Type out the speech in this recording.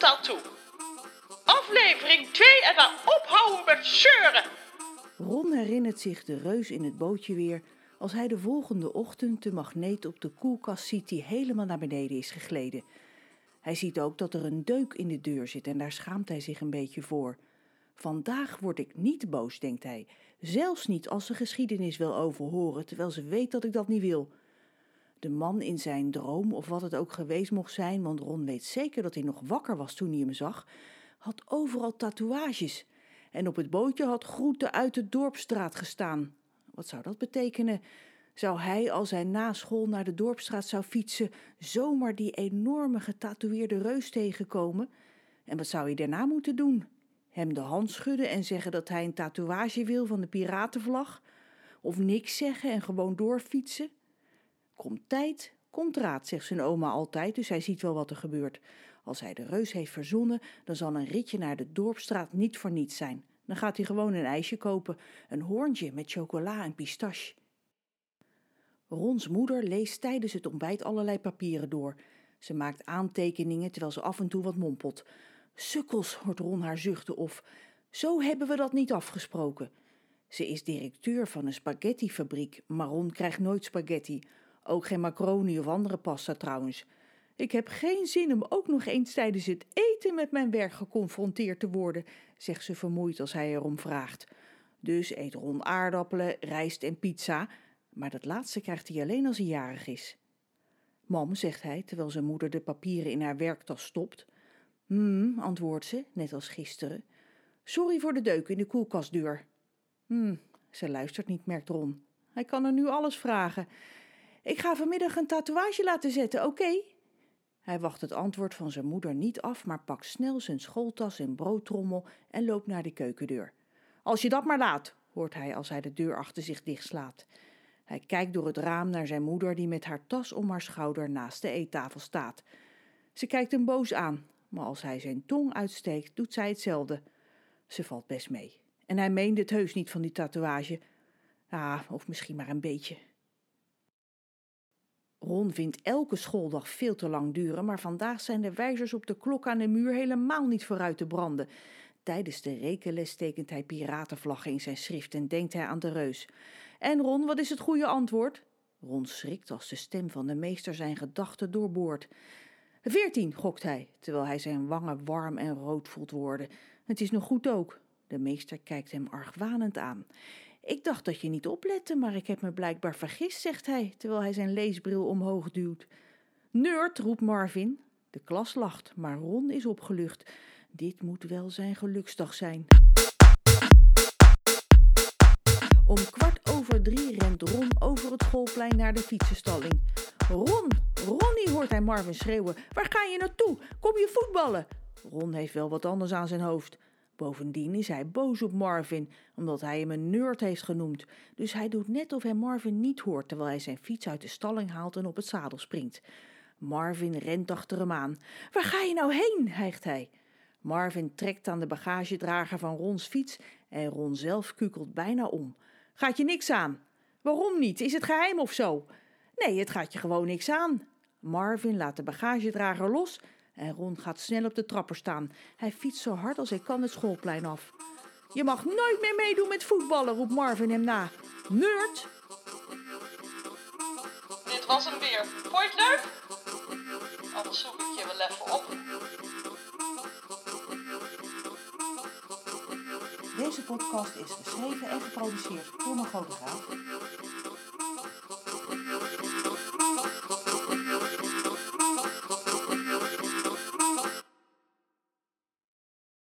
tattoo. Aflevering 2 en dan ophouden met zeuren. Ron herinnert zich de reus in het bootje weer als hij de volgende ochtend de magneet op de koelkast ziet die helemaal naar beneden is gegleden. Hij ziet ook dat er een deuk in de deur zit en daar schaamt hij zich een beetje voor. Vandaag word ik niet boos, denkt hij, zelfs niet als ze geschiedenis wil overhoren, terwijl ze weet dat ik dat niet wil. De man in zijn droom, of wat het ook geweest mocht zijn, want Ron weet zeker dat hij nog wakker was toen hij hem zag, had overal tatoeages. En op het bootje had groeten uit de dorpstraat gestaan. Wat zou dat betekenen? Zou hij, als hij na school naar de dorpstraat zou fietsen, zomaar die enorme getatoeëerde reus tegenkomen? En wat zou hij daarna moeten doen? Hem de hand schudden en zeggen dat hij een tatoeage wil van de piratenvlag? Of niks zeggen en gewoon doorfietsen? Komt tijd, komt raad, zegt zijn oma altijd, dus hij ziet wel wat er gebeurt. Als hij de reus heeft verzonnen, dan zal een ritje naar de dorpstraat niet voor niets zijn. Dan gaat hij gewoon een ijsje kopen, een hoorntje met chocola en pistache. Rons moeder leest tijdens het ontbijt allerlei papieren door. Ze maakt aantekeningen terwijl ze af en toe wat mompelt. Sukkels, hoort Ron haar zuchten of zo hebben we dat niet afgesproken. Ze is directeur van een spaghettifabriek, maar Ron krijgt nooit spaghetti. Ook geen macaroni of andere pasta trouwens. Ik heb geen zin om ook nog eens tijdens het eten met mijn werk geconfronteerd te worden, zegt ze vermoeid als hij erom vraagt. Dus eet Ron aardappelen, rijst en pizza, maar dat laatste krijgt hij alleen als hij jarig is. Mam, zegt hij, terwijl zijn moeder de papieren in haar werktas stopt. Hm, antwoordt ze, net als gisteren. Sorry voor de deuk in de koelkastdeur. Hm, ze luistert niet, merkt Ron. Hij kan er nu alles vragen. Ik ga vanmiddag een tatoeage laten zetten, oké? Hij wacht het antwoord van zijn moeder niet af, maar pakt snel zijn schooltas en broodtrommel en loopt naar de keukendeur. Als je dat maar laat, hoort hij als hij de deur achter zich dichtslaat. Hij kijkt door het raam naar zijn moeder, die met haar tas om haar schouder naast de eettafel staat. Ze kijkt hem boos aan, maar als hij zijn tong uitsteekt, doet zij hetzelfde. Ze valt best mee. En hij meende het heus niet van die tatoeage. Ah, of misschien maar een beetje. Ron vindt elke schooldag veel te lang duren, maar vandaag zijn de wijzers op de klok aan de muur helemaal niet vooruit te branden. Tijdens de rekenles tekent hij piratenvlaggen in zijn schrift en denkt hij aan de reus. En Ron, wat is het goede antwoord? Ron schrikt als de stem van de meester zijn gedachten doorboort. Veertien, gokt hij, terwijl hij zijn wangen warm en rood voelt worden. Het is nog goed ook. De meester kijkt hem argwanend aan. Ik dacht dat je niet oplette, maar ik heb me blijkbaar vergist, zegt hij, terwijl hij zijn leesbril omhoog duwt. Nerd, roept Marvin. De klas lacht, maar Ron is opgelucht. Dit moet wel zijn geluksdag zijn. Om kwart over drie rent Ron over het schoolplein naar de fietsenstalling. Ron, Ronnie, hoort hij Marvin schreeuwen. Waar ga je naartoe? Kom je voetballen? Ron heeft wel wat anders aan zijn hoofd. Bovendien is hij boos op Marvin, omdat hij hem een nerd heeft genoemd. Dus hij doet net of hij Marvin niet hoort, terwijl hij zijn fiets uit de stalling haalt en op het zadel springt. Marvin rent achter hem aan. Waar ga je nou heen? hijgt hij. Marvin trekt aan de bagagedrager van Rons fiets en Ron zelf kukelt bijna om. Gaat je niks aan? Waarom niet? Is het geheim of zo? Nee, het gaat je gewoon niks aan. Marvin laat de bagagedrager los en Ron gaat snel op de trapper staan. Hij fietst zo hard als hij kan het schoolplein af. Je mag nooit meer meedoen met voetballen, roept Marvin hem na. Nerd! Dit was hem weer. Vond je het leuk? Anders zoek ik je wel even op. Deze podcast is geschreven en geproduceerd door Margot de Graaf.